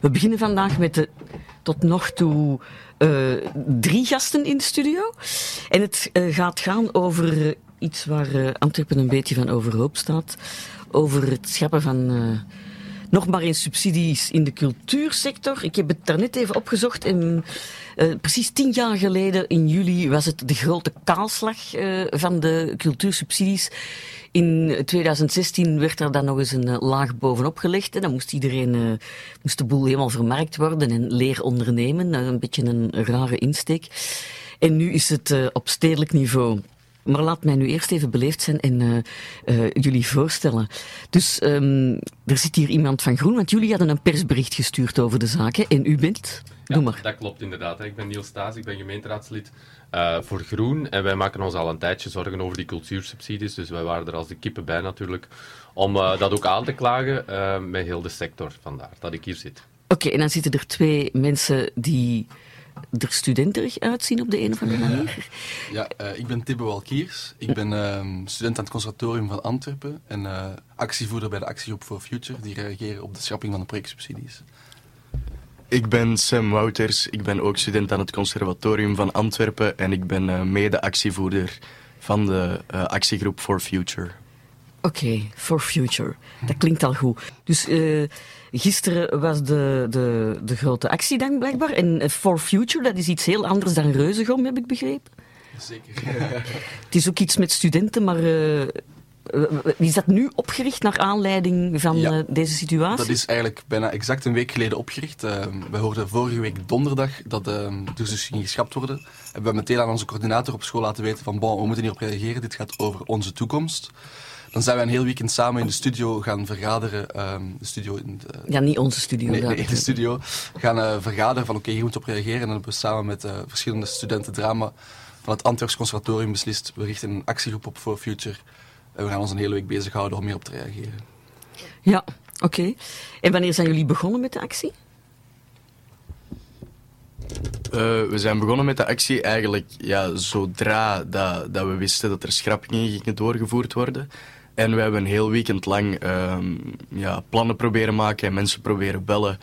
We beginnen vandaag met de tot nog toe uh, drie gasten in de studio. En het uh, gaat gaan over uh, iets waar Antwerpen een beetje van overhoop staat. Over het scheppen van nog maar eens subsidies in de cultuursector. Ik heb het daarnet even opgezocht. En, precies tien jaar geleden, in juli, was het de grote kaalslag van de cultuursubsidies. In 2016 werd er dan nog eens een laag bovenop gelegd. En dan moest iedereen, uh, moest de boel helemaal vermarkt worden en leer ondernemen. Een beetje een rare insteek. En nu is het uh, op stedelijk niveau. Maar laat mij nu eerst even beleefd zijn en jullie voorstellen. Dus um, er zit hier iemand van Groen, want jullie hadden een persbericht gestuurd over de zaken. En u bent? Ja, Doe maar. dat klopt inderdaad. Ik ben Niels Staes, ik ben gemeenteraadslid uh, voor Groen. En wij maken ons al een tijdje zorgen over die cultuursubsidies. Dus wij waren er als de kippen bij natuurlijk. Om uh, dat ook aan te klagen uh, met heel de sector. Vandaar dat ik hier zit. Oké, okay, en dan zitten er twee mensen die er studenterig uitzien op de een of andere manier. Ja, ik ben Tibbe Walkiers. Ik ben ehm, student aan het conservatorium van Antwerpen. En actievoerder bij de Actiegroep for Future. Die reageren op de schrapping van de projectsubsidies. Ik ben Sam Wouters, ik ben ook student aan het Conservatorium van Antwerpen en ik ben uh, mede-actievoerder van de uh, actiegroep For Future. Oké, okay, For Future. Dat klinkt al goed. Dus uh, gisteren was de, de, de grote actiedag blijkbaar. En For Future, dat is iets heel anders dan Reuzegom, heb ik begrepen. Zeker. Het is ook iets met studenten, maar is dat nu opgericht naar aanleiding van ja, uh, deze situatie? Dat is eigenlijk bijna exact een week geleden opgericht. Uh, we hoorden vorige week donderdag dat uh, dus ging geschapt worden. En we hebben meteen aan onze coördinator op school laten weten van bon, we moeten hierop reageren, dit gaat over onze toekomst. Dan zijn wij een heel weekend samen in de studio gaan vergaderen. Um, de studio in de, ja, niet onze studio. Nee, nee in de studio. Gaan uh, vergaderen van oké, okay, hier moeten we op reageren. En dan hebben we samen met uh, verschillende studenten drama van het Antwerps Conservatorium beslist. We richten een actiegroep op For Future. En we gaan ons een hele week bezighouden om hierop te reageren. Ja, oké. Okay. En wanneer zijn jullie begonnen met de actie? Uh, we zijn begonnen met de actie eigenlijk ja, zodra dat, dat we wisten dat er schrappingen gingen doorgevoerd worden. En we hebben een heel weekend lang uh, ja, plannen proberen maken en mensen proberen bellen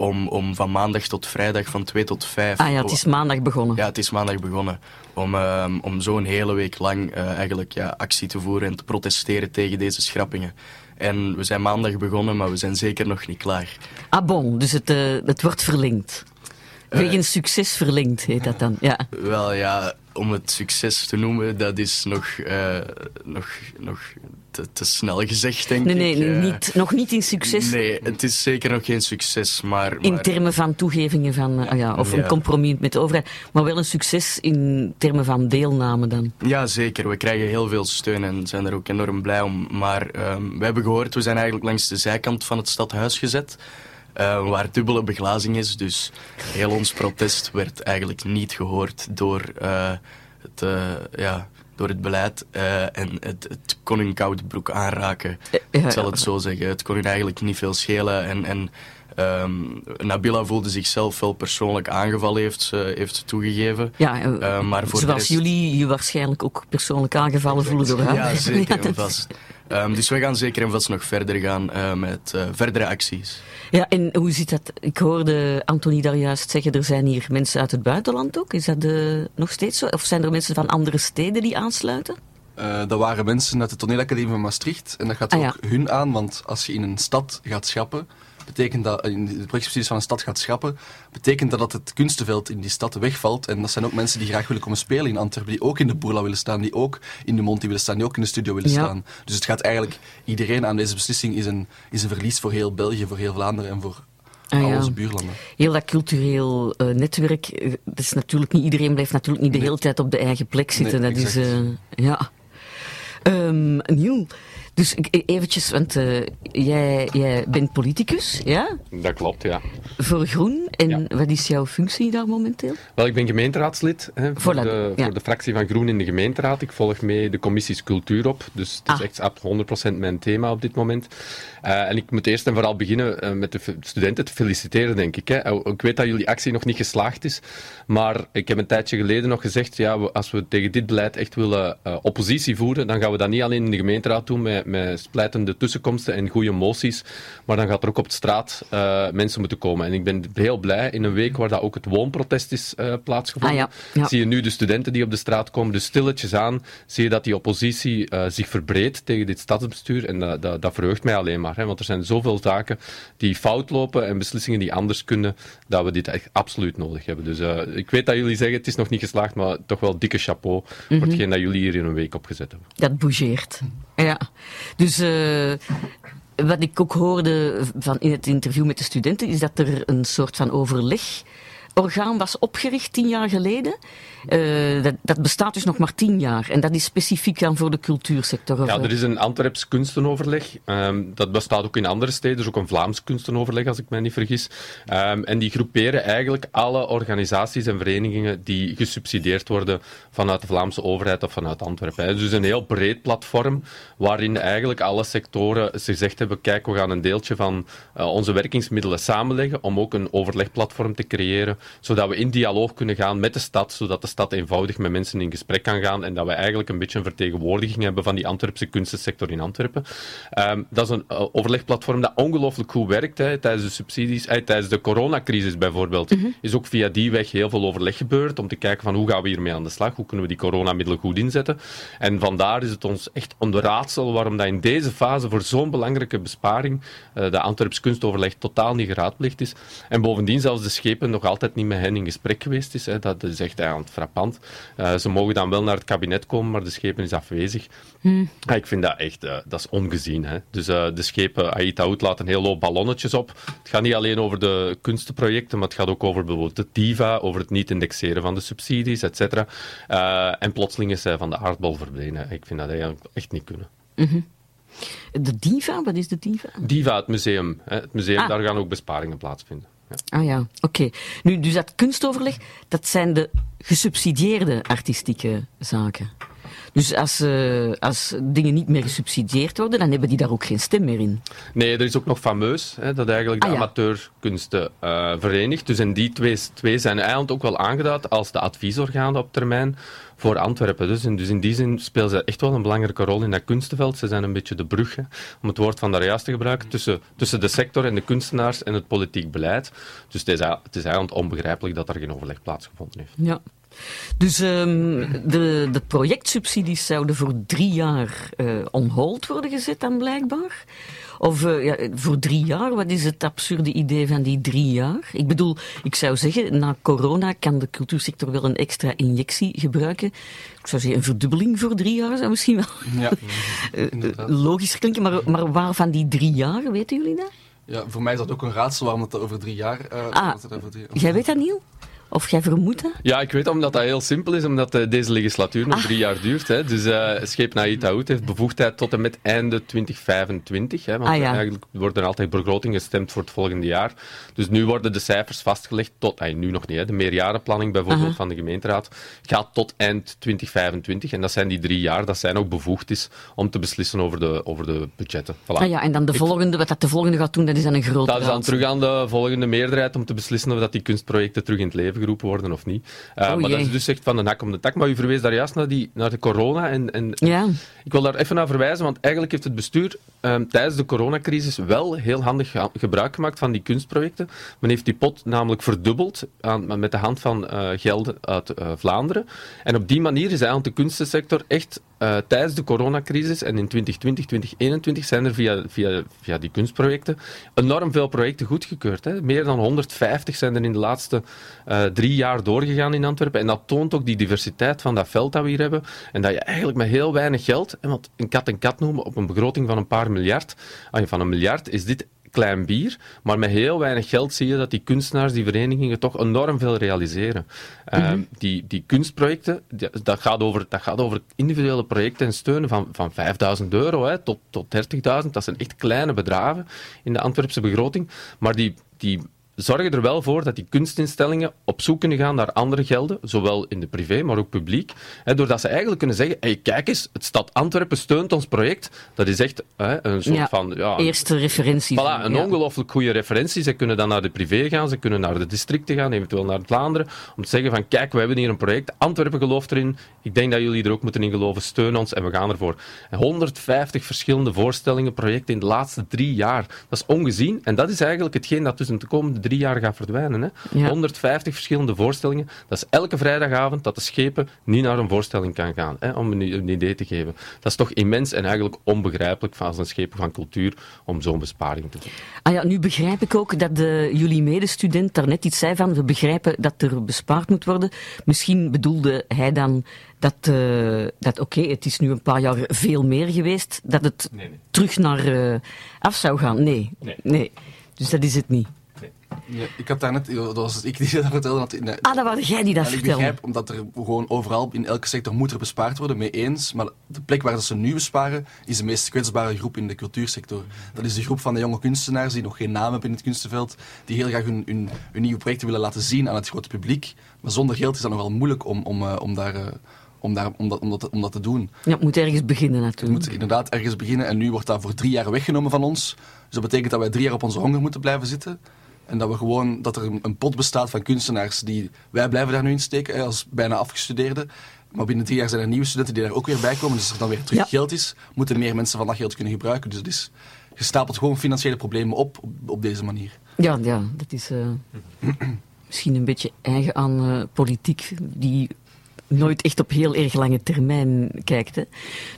om, om van maandag tot vrijdag van 2 tot 5. Ah ja, het is maandag begonnen. Ja, het is maandag begonnen. Om, uh, om zo'n hele week lang uh, eigenlijk ja, actie te voeren en te protesteren tegen deze schrappingen. En we zijn maandag begonnen, maar we zijn zeker nog niet klaar. Ah bon, dus het, uh, het wordt verlengd. Wegens succes verlengd heet dat dan, ja. Wel ja, om het succes te noemen, dat is nog, uh, nog, nog te, te, snel gezegd, denk nee, nee, ik. Nee, uh, niet, nog niet in succes. Nee, het is zeker nog geen succes, maar... In termen van toegevingen van, uh, ja, of ja. een compromis met de overheid. Maar wel een succes in termen van deelname dan. Ja, zeker. We krijgen heel veel steun en zijn er ook enorm blij om. Maar um, we hebben gehoord, we zijn eigenlijk langs de zijkant van het stadhuis gezet. Uh, waar dubbele beglazing is. Dus heel ons protest werd eigenlijk niet gehoord door, uh, het, uh, ja, door het beleid. en het, het, kon hun koude broek aanraken. Ja, ik zal het zo zeggen. Het kon hun eigenlijk niet veel schelen. En, en um, Nabila voelde zichzelf wel persoonlijk aangevallen, heeft ze, heeft toegegeven. Ja, maar voor zoals rest... jullie je waarschijnlijk ook persoonlijk aangevallen voelen door haar. Ja, zeker en vast. Um, dus we gaan zeker en vast nog verder gaan uh, met uh, verdere acties. Ja, en hoe zit dat? Ik hoorde Antonie daar juist zeggen, er zijn hier mensen uit het buitenland ook. Is dat uh, nog steeds zo? Of zijn er mensen van andere steden die aansluiten? Uh, dat waren mensen uit de toneelacademie van Maastricht. En dat gaat ah, ook ja. hun aan, want als je in een stad gaat schappen, betekent dat, in de projectsubsidies van een stad gaat schrappen, betekent dat dat het kunstenveld in die stad wegvalt. En dat zijn ook mensen die graag willen komen spelen in Antwerpen, die ook in de Boerla willen staan, die ook in de Monti willen staan, die ook in de studio willen Ja. staan. Dus het gaat eigenlijk, iedereen aan deze beslissing is een, is een verlies voor heel België, voor heel Vlaanderen en voor Ah, ja. onze buurlanden. Heel dat cultureel uh, netwerk, uh, dat is natuurlijk niet, iedereen blijft natuurlijk niet de Nee. hele tijd op de eigen plek zitten. Nee, dat is, uh, ja. Um, Niel, dus eventjes, want eh, jij, jij bent politicus, ja? Dat klopt, ja. Voor Groen. En wat is jouw functie daar momenteel? Wel, ik ben gemeenteraadslid hè, voor, Voilà, de, ja. voor de fractie van Groen in de gemeenteraad. Ik volg mee de commissies cultuur op, dus het is Ah. echt ab- 100% mijn thema op dit moment. Eh, en ik moet eerst en vooral beginnen eh, met de studenten te feliciteren, denk ik. Hè. Eh, Ik weet dat jullie actie nog niet geslaagd is, maar ik heb een tijdje geleden nog gezegd, ja, als we tegen dit beleid echt willen oppositie voeren, dan gaan we dat niet alleen in de gemeenteraad doen met, met splijtende tussenkomsten en goede moties, maar dan gaat er ook op de straat eh, mensen moeten komen. En ik ben heel blij, in een week waar dat ook het woonprotest is eh, plaatsgevonden, Ah, ja. Ja. zie je nu de studenten die op de straat komen, dus stilletjes aan, zie je dat die oppositie eh, zich verbreedt tegen dit stadsbestuur. En dat, dat, dat verheugt mij alleen maar, hè, want er zijn zoveel zaken die fout lopen en beslissingen die anders kunnen, dat we dit echt absoluut nodig hebben. Dus ik weet dat jullie zeggen, het is nog niet geslaagd, maar toch wel dikke chapeau voor hetgeen dat jullie hier in een week opgezet hebben. Dat bougeert. Ja. Dus eh, wat ik ook hoorde van in het interview met de studenten, is dat er een soort van overlegorgaan was opgericht tien jaar geleden. Eh, dat, dat bestaat dus nog maar tien jaar. En dat is specifiek dan voor de cultuursector. Ja, er is een Antwerps kunstenoverleg. Ehm, dat bestaat ook in andere steden. Er is ook een Vlaams kunstenoverleg, als ik mij niet vergis. Ehm, en die groeperen eigenlijk alle organisaties en verenigingen die gesubsidieerd worden vanuit de Vlaamse overheid of vanuit Antwerpen. Dus een heel breed platform waarin eigenlijk alle sectoren gezegd hebben: kijk, we gaan een deeltje van eh, onze werkingsmiddelen samenleggen om ook een overlegplatform te creëren, zodat we in dialoog kunnen gaan met de stad, zodat de stad eenvoudig met mensen in gesprek kan gaan en dat we eigenlijk een beetje een vertegenwoordiging hebben van die Antwerpse kunstensector in Antwerpen. Ehm, dat is een eh, overlegplatform dat ongelooflijk goed werkt hè, tijdens de subsidies, eh, tijdens de coronacrisis bijvoorbeeld. Is ook via die weg heel veel overleg gebeurd om te kijken van hoe gaan we hiermee aan de slag, hoe kunnen we die coronamiddelen goed inzetten. En vandaar is het ons echt om de raadsel waarom dat in deze fase voor zo'n belangrijke besparing eh, de Antwerps kunstoverleg totaal niet geraadpleegd is. En bovendien zelfs de schepen nog altijd niet met hen in gesprek geweest is. Hè. Dat is echt eigenlijk frappant. Eh, ze mogen dan wel naar het kabinet komen, maar de schepen is afwezig. Ja, ik vind dat echt, eh, dat is ongezien. Hè. Dus eh, de schepen, Aita Hout laat een heel hoop ballonnetjes op. Het gaat niet alleen over de kunstenprojecten, maar het gaat ook over bijvoorbeeld de TIVA, over het niet indexeren van de subsidies, et cetera. En plotseling is zij van de aardbol verdwenen. Ik vind dat eigenlijk echt niet kunnen. De Diva, wat is de Diva? Diva, het museum. Hè. Het museum, Ah. daar gaan ook besparingen plaatsvinden. Ah ja, oké. Nu, dus dat kunstoverleg, dat zijn de gesubsidieerde artistieke zaken. Dus als, eh, als dingen niet meer gesubsidieerd worden, dan hebben die daar ook geen stem meer in. Nee, er is ook nog fameus, hè, dat eigenlijk de Ah, ja. amateurkunsten eh, verenigt. Dus en die twee, twee zijn eigenlijk ook wel aangeduid als de adviesorganen op termijn voor Antwerpen. Dus in, dus in die zin spelen ze echt wel een belangrijke rol in dat kunstenveld. Ze zijn een beetje de brug, hè, om het woord van daar juist te gebruiken, tussen, tussen de sector en de kunstenaars en het politiek beleid. Dus het is, het is eigenlijk onbegrijpelijk dat er geen overleg plaatsgevonden heeft. Ja. Dus ehm, de, de projectsubsidies zouden voor drie jaar eh on hold worden gezet dan blijkbaar. Of eh, ja, voor drie jaar, wat is het absurde idee van die drie jaar? Ik bedoel, ik zou zeggen, na corona kan de cultuursector wel een extra injectie gebruiken. Ik zou zeggen, een verdubbeling voor drie jaar zou misschien wel Ja, eh, logisch klinken. Maar, maar waar van die drie jaar, weten jullie dat? Ja, voor mij is dat ook een raadsel waarom het over drie jaar... eh, Ah, dat over Jij weet dat, Niel? Of jij vermoedt dat? Ja, ik weet omdat dat heel simpel is, omdat eh, deze legislatuur nog drie jaar duurt. Hè. Dus eh Scheep Naïta Hout heeft bevoegdheid tot en met einde 2025. Hè, want Ah, ja. eigenlijk wordt er altijd begroting gestemd voor het volgende jaar. Dus nu worden de cijfers vastgelegd tot, ah, nu nog niet, hè, de meerjarenplanning bijvoorbeeld Aha. van de gemeenteraad gaat tot eind 2025. En dat zijn die drie jaar dat zij ook bevoegd is om te beslissen over de, over de budgetten. Voilà. Ah ja, en dan de volgende, wat dat de volgende gaat doen, dat is dan een grote Dat is dan terug aan de volgende meerderheid om te beslissen of dat die kunstprojecten terug in het leven geroepen worden of niet. Eh, Oh, maar dat is dus echt van de hak om de tak. Maar u verwees daar juist naar, die, naar de corona. En, en Ja. ik wil daar even naar verwijzen, want eigenlijk heeft het bestuur ehm, tijdens de coronacrisis wel heel handig ge- gebruik gemaakt van die kunstprojecten. Men heeft die pot namelijk verdubbeld aan, met de hand van eh gelden uit eh, Vlaanderen. En op die manier is eigenlijk de kunstensector echt eh, tijdens de coronacrisis en in 2020, 2021 zijn er via, via, via die kunstprojecten enorm veel projecten goedgekeurd. Hè. Meer dan 150 zijn er in de laatste drie jaar doorgegaan in Antwerpen. En dat toont ook die diversiteit van dat veld dat we hier hebben. En dat je eigenlijk met heel weinig geld, hè, want een kat een kat noemen op een begroting van een paar miljard, van een miljard is dit klein bier, maar met heel weinig geld zie je dat die kunstenaars, die verenigingen, toch enorm veel realiseren. Eh, die, die kunstprojecten, die- dat, gaat over, dat gaat over individuele projecten en steunen van, van 5000 euro hè, tot, tot 30.000. Dat zijn echt kleine bedragen in de Antwerpse begroting, maar die, die zorgen er wel voor dat die kunstinstellingen op zoek kunnen gaan naar andere gelden, zowel in de privé, maar ook publiek. Hè, doordat ze eigenlijk kunnen zeggen, hey, kijk eens, het stad Antwerpen steunt ons project. Dat is echt hè, een soort Ja, van... Ja, Eerste referentie. Voilà, van, een ja. ongelooflijk goede referentie. Ze kunnen dan naar de privé gaan, ze kunnen naar de districten gaan, eventueel naar Vlaanderen, om te zeggen van kijk, we hebben hier een project, Antwerpen gelooft erin, ik denk dat jullie er ook moeten in geloven, steun ons en we gaan ervoor. En 150 verschillende voorstellingen, projecten in de laatste drie jaar. Dat is ongezien en dat is eigenlijk hetgeen dat tussen de komende drie jaar gaat verdwijnen. Hè? Ja. 150 verschillende voorstellingen, dat is elke vrijdagavond dat de schepen niet naar een voorstelling kan gaan, hè, om een, een idee te geven. Dat is toch immens en eigenlijk onbegrijpelijk van een schepen van cultuur om zo'n besparing te doen. Ah ja, nu begrijp ik ook dat de, jullie medestudent daarnet iets zei van we begrijpen dat er bespaard moet worden. Misschien bedoelde hij dan dat, eh, dat oké, het is nu een paar jaar veel meer geweest, dat het Nee, nee. terug naar eh, af zou gaan. Nee. Nee. Dus dat is het niet. Ja, ik had daar net, dat was ik die dat vertelde, dat in, de- Ah, dat was jij die dat En ik vertelde. begrijp, omdat er gewoon overal in elke sector moet er bespaard worden, mee eens. Maar de plek waar dat ze nu besparen, is de meest kwetsbare groep in de cultuursector. Dat is de groep van de jonge kunstenaars die nog geen naam hebben in het kunstenveld, die heel graag hun, hun, hun nieuwe projecten willen laten zien aan het grote publiek. Maar zonder geld is dat nogal moeilijk om, om, eh, om, daar, eh, om, daar, om, dat, om, dat, om dat te doen. Ja, het moet ergens beginnen natuurlijk. moeten inderdaad ergens beginnen en nu wordt dat voor drie jaar weggenomen van ons. Dus dat betekent dat wij drie jaar op onze honger moeten blijven zitten. En dat we gewoon, dat er een, een pot bestaat van kunstenaars die, wij blijven daar nu in steken hè, als bijna afgestudeerden. Maar binnen drie jaar zijn er nieuwe studenten die daar ook weer bij komen. Dus als er dan weer terug Ja. geld is, moeten meer mensen van dat geld kunnen gebruiken. Dus het is, je stapelt gewoon financiële problemen op, op, op deze manier. Ja, ja, dat is eh, misschien een beetje eigen aan eh, politiek, die nooit echt op heel erg lange termijn kijkt. Hè.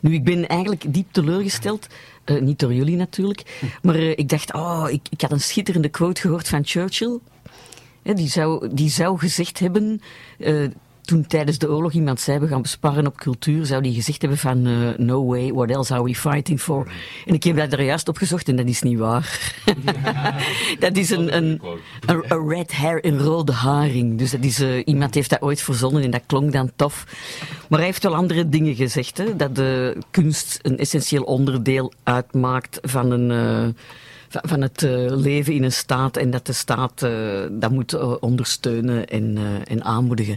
Nu, ik ben eigenlijk diep teleurgesteld, eh, niet door jullie natuurlijk, maar eh, ik dacht, oh, ik, ik had een schitterende quote gehoord van Churchill. Die, zou, die zou gezegd hebben, eh, toen tijdens de oorlog iemand zei we gaan besparen op cultuur, zou die gezegd hebben van eh, no way, what else are we fighting for? En ik heb dat er juist opgezocht en dat is niet waar. dat is een, een, een, een red hair, een rode haring. Dus dat is, eh, iemand heeft dat ooit verzonnen en dat klonk dan tof. Maar hij heeft wel andere dingen gezegd. Hè? Dat de kunst een essentieel onderdeel uitmaakt van een... eh, van- van het eh, leven in een staat en dat de staat eh, dat moet eh, ondersteunen en, en aanmoedigen.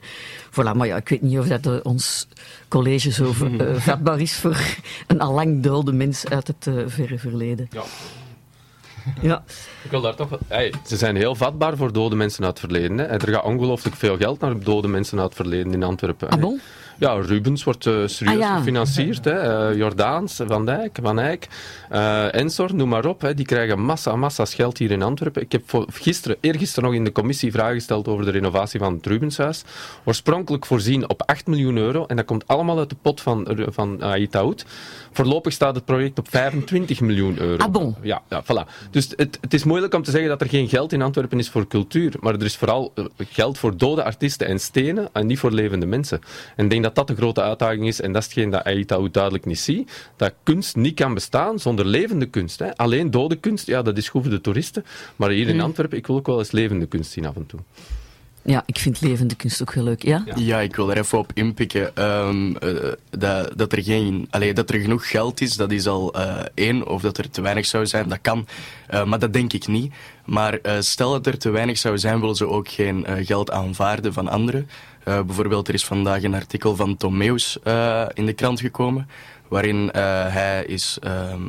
Voilà, maar ja, ik weet niet of dat ons college zo vatbaar is voor een allang dode mens uit het verre verleden. Ja. Ja. Ik wil daar toch... wel- Hey, ze zijn heel vatbaar voor dode mensen uit het verleden. Hè. Er gaat ongelooflijk veel geld naar dode mensen uit het verleden in Antwerpen. Ah bon? Ja, Rubens wordt eh, serieus Ah, ja. gefinancierd. Hè. Eh, Jordaans, Van Dijk, Van Eyck, eh, Ensor, noem maar op. Hè. Die krijgen massa, massa's geld hier in Antwerpen. Ik heb voor, gisteren, eergisteren nog in de commissie vragen gesteld over de renovatie van het Rubenshuis. Oorspronkelijk voorzien op 8 miljoen euro. En dat komt allemaal uit de pot van, van. Voorlopig staat het project op 25 miljoen euro. Ah, bon. Ja, ja voilà. Dus het, het is moeilijk om te zeggen dat er geen geld in Antwerpen is voor cultuur. Maar er is vooral geld voor dode artiesten en stenen en niet voor levende mensen. En ik denk dat dat de grote uitdaging is. En dat is hetgeen dat ook duidelijk niet ziet. Dat kunst niet kan bestaan zonder levende kunst. Hè. Alleen dode kunst, ja, dat is goed voor de toeristen. Maar hier in Antwerpen, ik wil ook wel eens levende kunst zien af en toe. Ja, ik vind levende kunst ook heel leuk. Ja? Ja, ik wil er even op inpikken. Ehm, eh, dat, dat, er geen, allee, dat er genoeg geld is, dat is al eh, één. Of dat er te weinig zou zijn, dat kan. Eh, maar dat denk ik niet. Maar stel dat er te weinig zou zijn, willen ze ook geen geld aanvaarden van anderen. Bijvoorbeeld, er is vandaag een artikel van Tom Meus in de krant gekomen. Waarin eh, hij, is, ehm,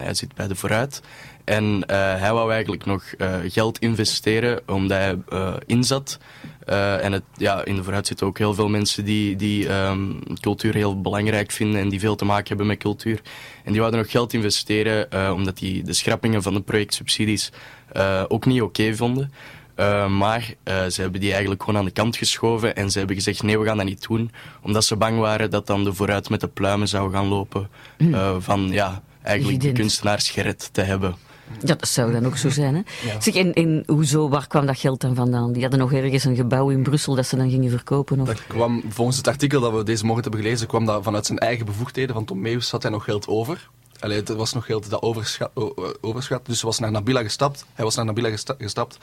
hij zit bij de Vooruit. En eh, hij wou eigenlijk nog eh, geld investeren omdat hij inzat. En het, ja, in de vooruit zitten ook heel veel mensen die, die ehm, cultuur heel belangrijk vinden en die veel te maken hebben met cultuur. En die wouden nog geld investeren omdat die de schrappingen van de projectsubsidies ook niet oké vonden. Eh, maar eh, ze hebben die eigenlijk gewoon aan de kant geschoven en ze hebben gezegd nee, we gaan dat niet doen. Omdat ze bang waren dat dan de vooruit met de pluimen zou gaan lopen eh, van ja, eigenlijk de kunstenaars gered te hebben. Ja, dat zou dan ook zo zijn. Hè? Zeg, en, en hoezo, waar kwam dat geld dan vandaan? Die hadden nog ergens een gebouw in Brussel dat ze dan gingen verkopen? Of? Dat kwam, volgens het artikel dat we deze morgen hebben gelezen, kwam dat vanuit zijn eigen bevoegdheden. Van Tom Meus had hij nog geld over. Allee, het was nog heel dat overschat, overschat. Dus ze was naar Nabila gestapt. Hij was naar Nabila gesta- gestapt.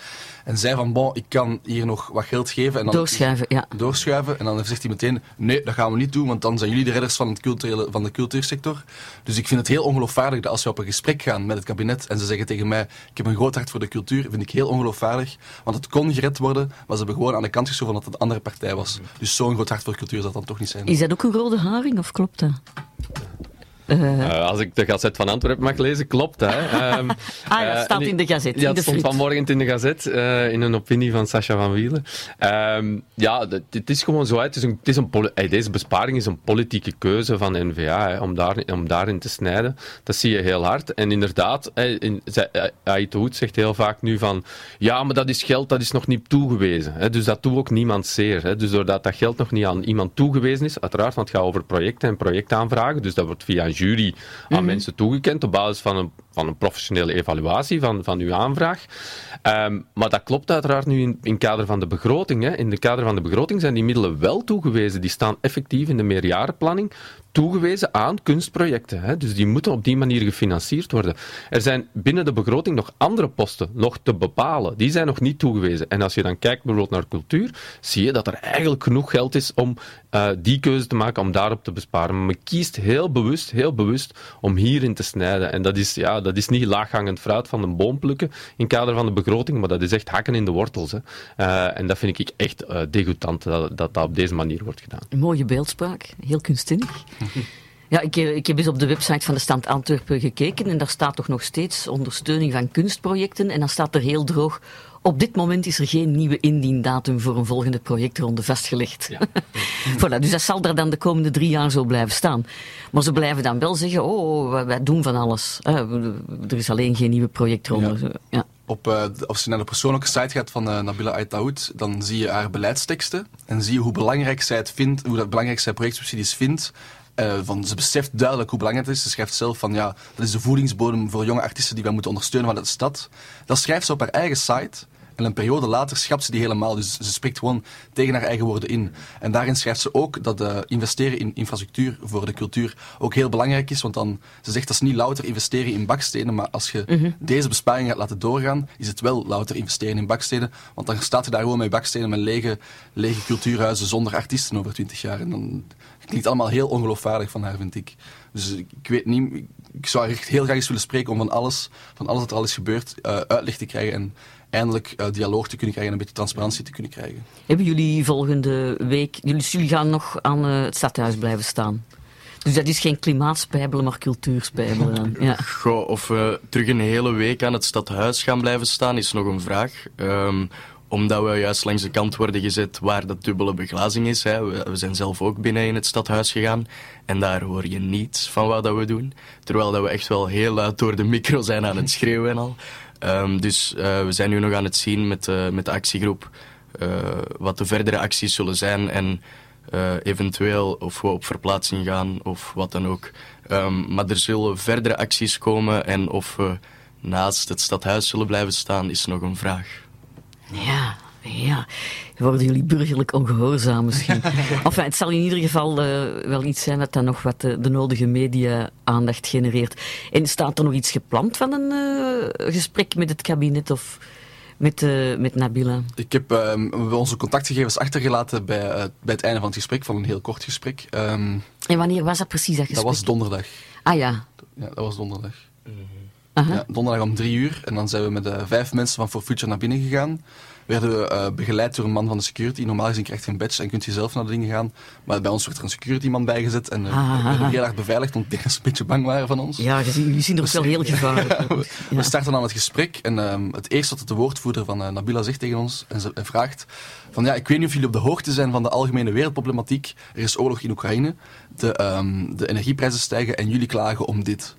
En zei van, bon, ik kan hier nog wat geld geven. En dan Doorschuiven, ja. doorschuiven. En dan zegt hij meteen, nee, dat gaan we niet doen, want dan zijn jullie de redders van, het culturele, van de cultuursector. Dus ik vind het heel ongeloofwaardig dat als we op een gesprek gaan met het kabinet en ze zeggen tegen mij, ik heb een groot hart voor de cultuur, vind ik heel ongeloofwaardig. Want het kon gered worden, maar ze hebben gewoon aan de kant geschoven dat het een andere partij was. Dus zo'n groot hart voor cultuur zal dat dan toch niet zijn. Is dat ook een rode haring of klopt dat? Eh, Eh, als ik de Gazet van Antwerpen mag lezen, klopt dat. Ehm, ah ja, eh, staat in de Gazet. Ja, de stond vanmorgen in de Gazet, in een opinie van Sacha van Wielen. Ehm, ja, dat- het is gewoon zo. Het is een, het is een deze besparing is een politieke keuze van de NVA om, daar, om daarin te snijden. Dat zie je heel hard. En inderdaad, hè, in, zij- Ait Hoed zegt heel vaak nu van ja, maar dat is geld dat is nog niet toegewezen. Hè, dus dat doet ook niemand zeer. Hè. Dus doordat dat geld nog niet aan iemand toegewezen is, uiteraard, want het gaat over projecten en projectaanvragen, dus dat wordt via een jury aan mensen toegekend op basis van een, van een professionele evaluatie van, van uw aanvraag. Ehm, maar dat klopt uiteraard nu in, in kader van de begroting. Hè. In de kader van de begroting zijn die middelen wel toegewezen. Die staan effectief in de meerjarenplanning toegewezen aan kunstprojecten. Hè. Dus die moeten op die manier gefinancierd worden. Er zijn binnen de begroting nog andere posten nog te bepalen. Die zijn nog niet toegewezen. En als je dan kijkt bijvoorbeeld naar cultuur, zie je dat er eigenlijk genoeg geld is om eh, die keuze te maken, om daarop te besparen. Men kiest heel bewust, heel bewust om hierin te snijden. En dat is, ja, dat is niet laaghangend fruit van een boom plukken in kader van de begroting, maar dat is echt hakken in de wortels. Hè. Eh, en dat vind ik echt eh degoutant dat, dat dat op deze manier wordt gedaan. Een mooie beeldspraak, heel kunstzinnig. Ja, ik, eh, ik heb eens op de website van de Stand Antwerpen gekeken en daar staat toch nog steeds ondersteuning van kunstprojecten. En dan staat er heel droog, op dit moment is er geen nieuwe indiendatum voor een volgende projectronde vastgelegd. voilà, dus dat zal er dan de komende drie jaar zo blijven staan. Maar ze blijven dan wel zeggen, oh, wij, wij doen van alles. hè. er is alleen geen nieuwe projectronde. Ja. Op, eh, de- als je naar de persoonlijke site gaat van eh, Nabila Aitaoud, dan zie je haar beleidsteksten en zie je hoe belangrijk zij het vindt, hoe dat belangrijk zij projectsubsidies vindt. Eh, van, ze beseft duidelijk hoe belangrijk het is. Ze schrijft zelf van ja, dat is de voedingsbodem voor jonge artiesten die wij moeten ondersteunen vanuit de stad. Dat schrijft ze op haar eigen site. En een periode later schrapt ze die helemaal. Dus ze spreekt gewoon tegen haar eigen woorden in. En daarin schrijft ze ook dat eh, investeren in infrastructuur voor de cultuur ook heel belangrijk is. Want dan, ze zegt dat is niet louter investeren in bakstenen. Maar als je deze besparing gaat laten doorgaan, is het wel louter investeren in bakstenen. Want dan staat je daar gewoon met bakstenen, met lege, lege cultuurhuizen zonder artiesten over twintig jaar. En dan klinkt allemaal heel ongeloofwaardig van haar, vind ik. Dus ik, weet niet, ik, zou echt heel graag eens willen spreken om van alles, van alles wat er al is gebeurd, eh, uitleg te krijgen en eindelijk eh, dialoog te kunnen krijgen en een beetje transparantie te kunnen krijgen. Hebben jullie volgende week, jullie, jullie gaan nog aan eh, het stadhuis blijven staan? Dus dat is geen klimaatspijbelen, maar cultuurspijbelen dan. Ja. Goh, of we terug een hele week aan het stadhuis gaan blijven staan, is nog een vraag. Ehm, omdat we juist langs de kant worden gezet waar dat dubbele beglazing is. Hè. We, we zijn zelf ook binnen in het stadhuis gegaan. En daar hoor je niets van wat dat we doen. Terwijl dat we echt wel heel luid door de micro zijn aan het schreeuwen en al. Ehm, dus eh, we zijn nu nog aan het zien met, eh, met de actiegroep eh, wat de verdere acties zullen zijn. En eh, eventueel of we op verplaatsing gaan of wat dan ook. Ehm, maar er zullen verdere acties komen en of we naast het stadhuis zullen blijven staan is nog een vraag. Ja, ja. Worden jullie burgerlijk ongehoorzaam misschien? enfin, het zal in ieder geval eh, wel iets zijn wat dan nog wat de, de nodige media-aandacht genereert. En staat er nog iets gepland van een eh, gesprek met het kabinet of met, eh, met Nabila? Ik heb ehm, onze contactgegevens achtergelaten bij, eh, bij het einde van het gesprek, van een heel kort gesprek. Ehm, En wanneer was dat precies, dat dat gesprek? was donderdag. Ah ja. Ja, dat was donderdag. Aha. Ja, donderdag om drie uur. En dan zijn we met eh, vijf mensen van For Future naar binnen gegaan. Werden we eh, begeleid door een man van de security. Normaal gezien krijgt je een badge en kunt je zelf naar de dingen gaan. Maar bij ons werd er een security man bijgezet. En eh, Ah, we werden ah, heel hard beveiligd, want ik denk dat ze een beetje bang waren van ons. Ja, jullie zien er ook wel heel gevaarlijk uit. We Ja. starten dan het gesprek en ehm, het eerste wat de woordvoerder van Nabila zegt tegen ons en ze en vraagt van ja, ik weet niet of jullie op de hoogte zijn van de algemene wereldproblematiek. Er is oorlog in Oekraïne, de, ehm, de energieprijzen stijgen en jullie klagen om dit.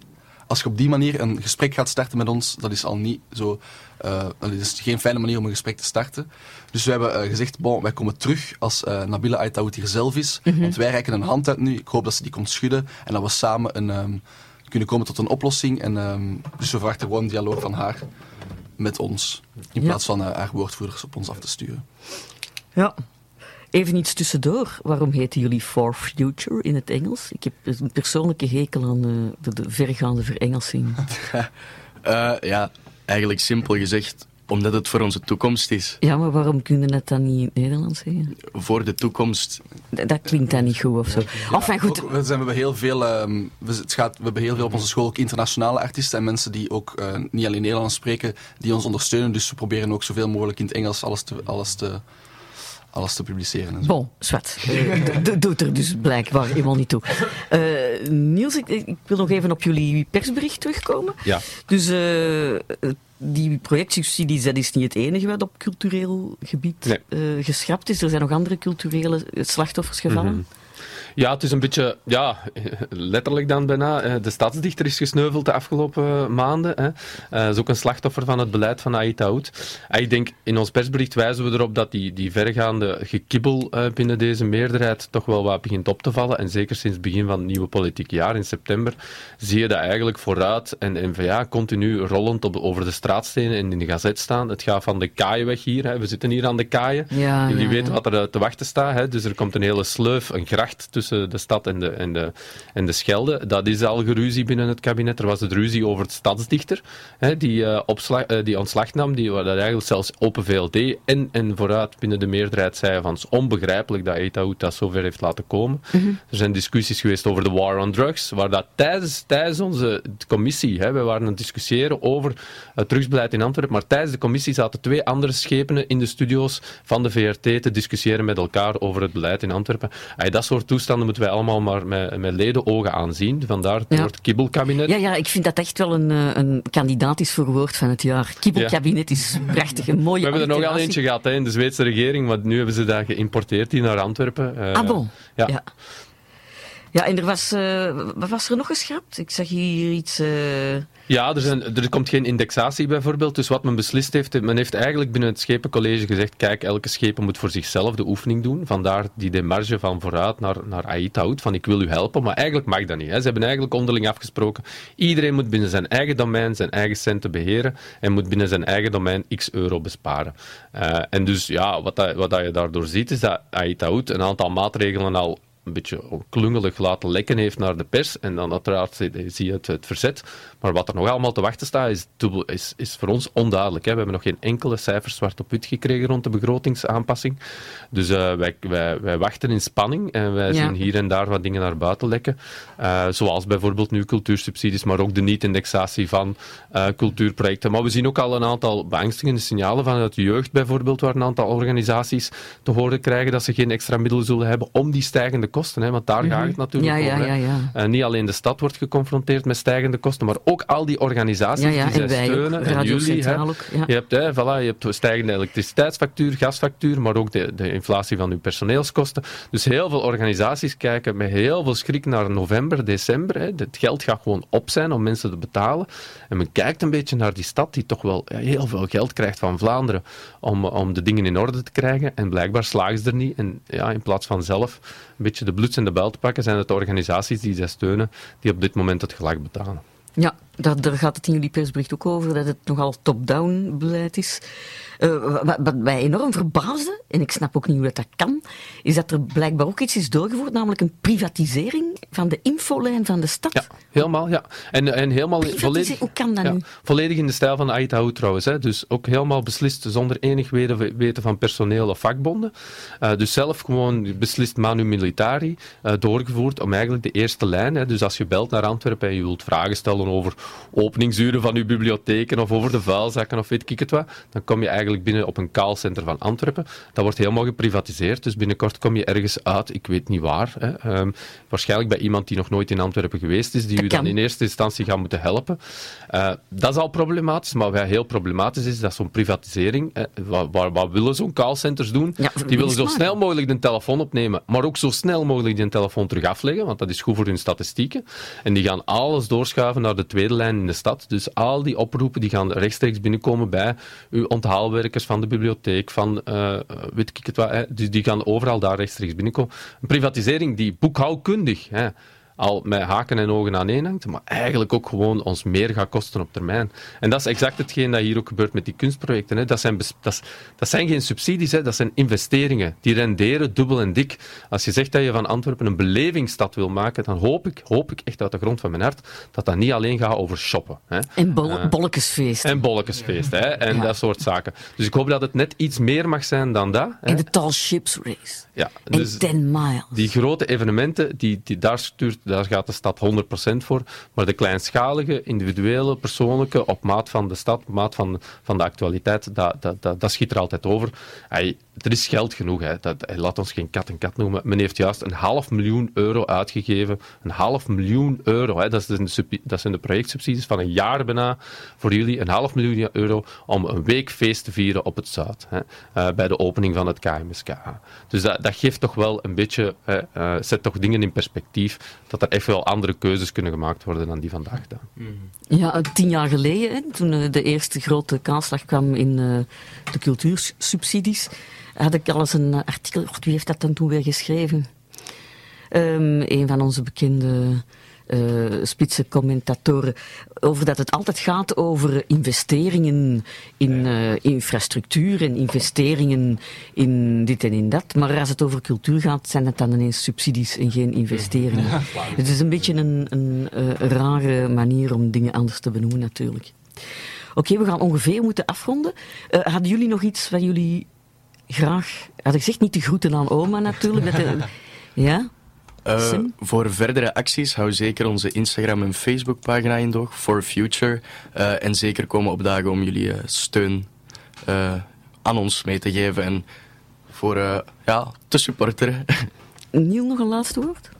Als je op die manier een gesprek gaat starten met ons, dat is al niet zo... eh dat is geen fijne manier om een gesprek te starten. Dus we hebben eh, gezegd, bon, wij komen terug als eh, Nabila Aitaoud hier zelf is. Want wij reiken een hand uit nu. Ik hoop dat ze die komt schudden en dat we samen een, ehm, kunnen komen tot een oplossing. En, ehm, dus we verwachten gewoon een dialoog van haar met ons. In Ja. plaats van haar woordvoerders op ons af te sturen. Ja. Even iets tussendoor. Waarom heten jullie For Future in het Engels? Ik heb een persoonlijke hekel aan uh, de, de vergaande verengelsing. uh, ja, eigenlijk simpel gezegd, omdat het voor onze toekomst is. Ja, maar waarom kunnen we het dan niet in het Nederlands zeggen? Voor de toekomst. dat klinkt dan niet goed of zo. Ja, enfin, goed. Ook, we, zijn, we, hebben heel veel, um, we, het gaat, we hebben heel veel op onze school ook internationale artiesten en mensen die ook uh, niet alleen Nederlands spreken, die ons ondersteunen. Dus we proberen ook zoveel mogelijk in het Engels alles te, alles te alles te publiceren. En zo. Bon, zwart. Doet er dus blijkbaar helemaal niet toe. Uh, Niels, ik, ik, wil nog even op jullie persbericht terugkomen. Ja. Dus uh, die projectsubsidies, dat is niet het enige wat op cultureel gebied nee. geschrapt is. Er zijn nog andere culturele slachtoffers gevallen. Mm -hmm. Ja, het is een beetje, ja, letterlijk dan bijna. De stadsdichter is gesneuveld de afgelopen maanden. Hè. Dat is ook een slachtoffer van het beleid van Ait Aoud. Ik denk, in ons persbericht wijzen we erop dat die, die vergaande gekibbel binnen deze meerderheid toch wel wat begint op te vallen. En zeker sinds het begin van het nieuwe politieke jaar in september zie je dat eigenlijk vooruit en N-VA continu rollend op, over de straatstenen en in de gazet staan. Het gaat van de kaaienweg hier. Hè. We zitten hier aan de kaaien. Ja, Jullie ja, weten wat er te wachten staat. Hè. Dus er komt een hele sleuf, een gracht tussen de stad en de, en, de, en de Schelde. Dat is al geruzie binnen het kabinet. Er was het ruzie over het stadsdichter, hè, die, uh, opslag, uh, die ontslag nam, die dat eigenlijk zelfs Open VLD en, en vooruit binnen de meerderheid zei van het is onbegrijpelijk dat Etaout dat zover heeft laten komen. Mhm. Er zijn discussies geweest over de war on drugs, waar dat tijdens, tijdens onze commissie, hè, we waren aan het discussiëren over het drugsbeleid in Antwerpen, maar tijdens de commissie zaten twee andere schepenen in de studio's van de VRT te discussiëren met elkaar over het beleid in Antwerpen. Ay, dat soort toestanden moeten wij allemaal maar met, met ledenogen aanzien. Vandaar het Ja. woord kibbelkabinet. Ja, ja, ik vind dat echt wel een, eh, een kandidaat is voor woord van het jaar. Kibbelkabinet is prachtig, een mooie We hebben er nog al eentje gehad hè, in de Zweedse regering, maar nu hebben ze dat geïmporteerd hier naar Antwerpen. Eh, Ah, bon. Ja. Ja. En er was, eh, wat was er nog geschrapt? Ik zag hier iets... eh, Ja, er, zijn, er komt geen indexatie bijvoorbeeld. Dus wat men beslist heeft, men heeft eigenlijk binnen het Schepencollege gezegd, kijk, elke schepen moet voor zichzelf de oefening doen. Vandaar die demarge van vooruit naar, naar AIT-hout, van ik wil u helpen. Maar eigenlijk mag dat niet. Hè. Ze hebben eigenlijk onderling afgesproken, iedereen moet binnen zijn eigen domein zijn eigen centen beheren en moet binnen zijn eigen domein x euro besparen. Eh, en dus ja, wat, dat, wat dat je daardoor ziet, is dat AIT-hout een aantal maatregelen al een beetje klungelig laten lekken heeft naar de pers. En dan uiteraard zie zie je het, het verzet. Maar wat er nog allemaal te wachten staat, is, dubbel, is, is voor ons onduidelijk. Hè. We hebben nog geen enkele cijfers zwart op wit gekregen rond de begrotingsaanpassing. Dus eh, wij, wij, wij wachten in spanning en wij Ja. zien hier en daar wat dingen naar buiten lekken. Eh, zoals bijvoorbeeld nu cultuursubsidies, maar ook de niet-indexatie van eh, cultuurprojecten. Maar we zien ook al een aantal beangstigende signalen vanuit de jeugd bijvoorbeeld, waar een aantal organisaties te horen krijgen dat ze geen extra middelen zullen hebben om die stijgende kosten. Hè, want daar gaat het natuurlijk. Ja, over. hè. ja, ja. Eh, niet alleen de stad wordt geconfronteerd met stijgende kosten, maar ook al die organisaties die zij en wij ook. steunen. en jullie, hè. Ook. Je hebt, hè, voilà, je hebt stijgende elektriciteitsfactuur, gasfactuur, maar ook de, de inflatie van uw personeelskosten. Dus heel veel organisaties kijken met heel veel schrik naar november, december. Hè. Het geld gaat gewoon op zijn om mensen te betalen. En men kijkt een beetje naar die stad die toch wel heel veel geld krijgt van Vlaanderen om, om de dingen in orde te krijgen. En blijkbaar slagen ze er niet. En ja, in plaats van zelf een beetje de bloed en de bel te pakken, zijn het de organisaties die zij steunen die op dit moment het gelag betalen. Ja, daar, daar gaat het in jullie persbericht ook over, dat het nogal top-down beleid is. Eh, wat, wat mij enorm verbaasde, en ik snap ook niet hoe dat, dat kan, is dat er blijkbaar ook iets is doorgevoerd, namelijk een privatisering van de infolijn van de stad. Ja, helemaal, ja. En, en helemaal volledig, hoe kan dat ja, nu? volledig in de stijl van Ait Hout trouwens. Hè. Dus ook helemaal beslist zonder enig weten, weten van personeel of vakbonden. Eh, dus zelf gewoon beslist manu militari eh, doorgevoerd om eigenlijk de eerste lijn. Hè. Dus als je belt naar Antwerpen en je wilt vragen stellen over openingsuren van uw bibliotheken of over de vuilzakken of weet ik het wat, dan kom je eigenlijk binnen op een callcenter van Antwerpen. Dat wordt helemaal geprivatiseerd. Dus binnenkort kom je ergens uit, ik weet niet waar. Hè. Ehm, waarschijnlijk bij iemand die nog nooit in Antwerpen geweest is, die Dat u dan kan. in eerste instantie gaat moeten helpen. Eh, dat is al problematisch, maar wat heel problematisch is, dat zo'n privatisering, eh, wat, wat, wat willen zo'n callcenters doen? Ja, die willen zo snel mogelijk de telefoon opnemen, maar ook zo snel mogelijk die telefoon terug afleggen, want dat is goed voor hun statistieken. En die gaan alles doorschuiven naar de tweede lijn in de stad. Dus al die oproepen die gaan rechtstreeks binnenkomen bij uw onthaalwerkers van de bibliotheek, van eh, weet ik het. Hè. Dus die gaan overal daar rechtstreeks binnenkomen. Een privatisering die boekhoudkundig... Hè, al met haken en ogen aan één hangt, maar eigenlijk ook gewoon ons meer gaat kosten op termijn. En dat is exact hetgeen dat hier ook gebeurt met die kunstprojecten. Hè. Dat, zijn dat, dat zijn geen subsidies, hè. dat zijn investeringen. Die renderen dubbel en dik. Als je zegt dat je van Antwerpen een belevingsstad wil maken, dan hoop ik, hoop ik echt uit de grond van mijn hart dat dat niet alleen gaat over shoppen. Hè. En bol Eh, bolletjesfeest. En bolletjesfeest, hè, en Ja. dat soort zaken. Dus ik hoop dat het net iets meer mag zijn dan dat. Hè. En de Tall Ships Race. Ja, En dus 10 miles. die grote evenementen, die, die, daar, stuurt, daar gaat de stad 100% voor. Maar de kleinschalige, individuele, persoonlijke, op maat van de stad, op maat van, van de actualiteit, dat, dat, dat, dat schiet er altijd over. Hij, er is geld genoeg, hè. Dat, hij laat ons geen kat en kat noemen. Men heeft juist een half miljoen euro uitgegeven. Een half miljoen euro, hè. Dat, dat zijn de projectsubsidies van een jaar bijna voor jullie. Een half miljoen euro om een week feest te vieren op het Zuid. Hè. Eh, bij de opening van het KMSK. Dus dat, dat geeft toch wel een beetje, eh, zet toch dingen in perspectief, dat er echt wel andere keuzes kunnen gemaakt worden dan die vandaag dan. Ja, tien jaar geleden, hè, toen eh, de eerste grote kaalslag kwam in eh, de cultuursubsidies, had ik al eens een eh, artikel. God, wie heeft dat dan toen weer geschreven? Ehm, een van onze bekende eh, spitse commentatoren. Over dat het altijd gaat over investeringen in eh, infrastructuur en investeringen in dit en in dat. Maar als het over cultuur gaat, zijn het dan ineens subsidies en geen investeringen. Het is een beetje een, een eh, rare manier om dingen anders te benoemen, natuurlijk. Oké, we gaan ongeveer moeten afronden. Hadden jullie nog iets wat jullie graag... Had ik gezegd niet de groeten aan oma, natuurlijk. Dat, ja? Eh, voor verdere acties hou zeker onze Instagram en Facebook pagina in doog, For Future. Eh, en zeker komen opdagen om jullie eh, steun aan ons mee te geven en voor ja, te supporteren. Niel, nog een laatste woord?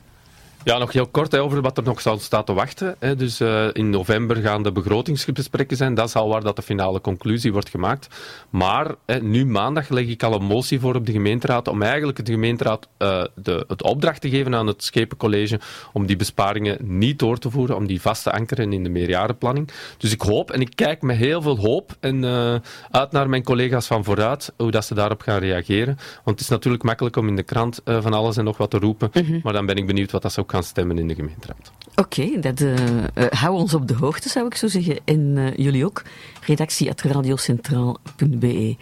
Ja, nog heel kort hè, over wat er nog zal staan te wachten. Hè. Dus eh, in november gaan de begrotingsgesprekken zijn. Dat is al waar dat de finale conclusie wordt gemaakt. Maar hè, nu maandag leg ik al een motie voor op de gemeenteraad om eigenlijk de gemeenteraad eh, de, het opdracht te geven aan het Schepencollege om die besparingen niet door te voeren, om die vast te ankeren in de meerjarenplanning. Dus ik hoop en ik kijk met heel veel hoop en, eh, uit naar mijn collega's van vooruit, hoe dat ze daarop gaan reageren. Want het is natuurlijk makkelijk om in de krant van alles en nog wat te roepen, maar dan ben ik benieuwd wat dat ze ook gaan stemmen in de gemeenteraad. Oké, dat eh, eh, hou ons op de hoogte, zou ik zo zeggen. En eh, jullie ook. Redactie at radiocentraal.be.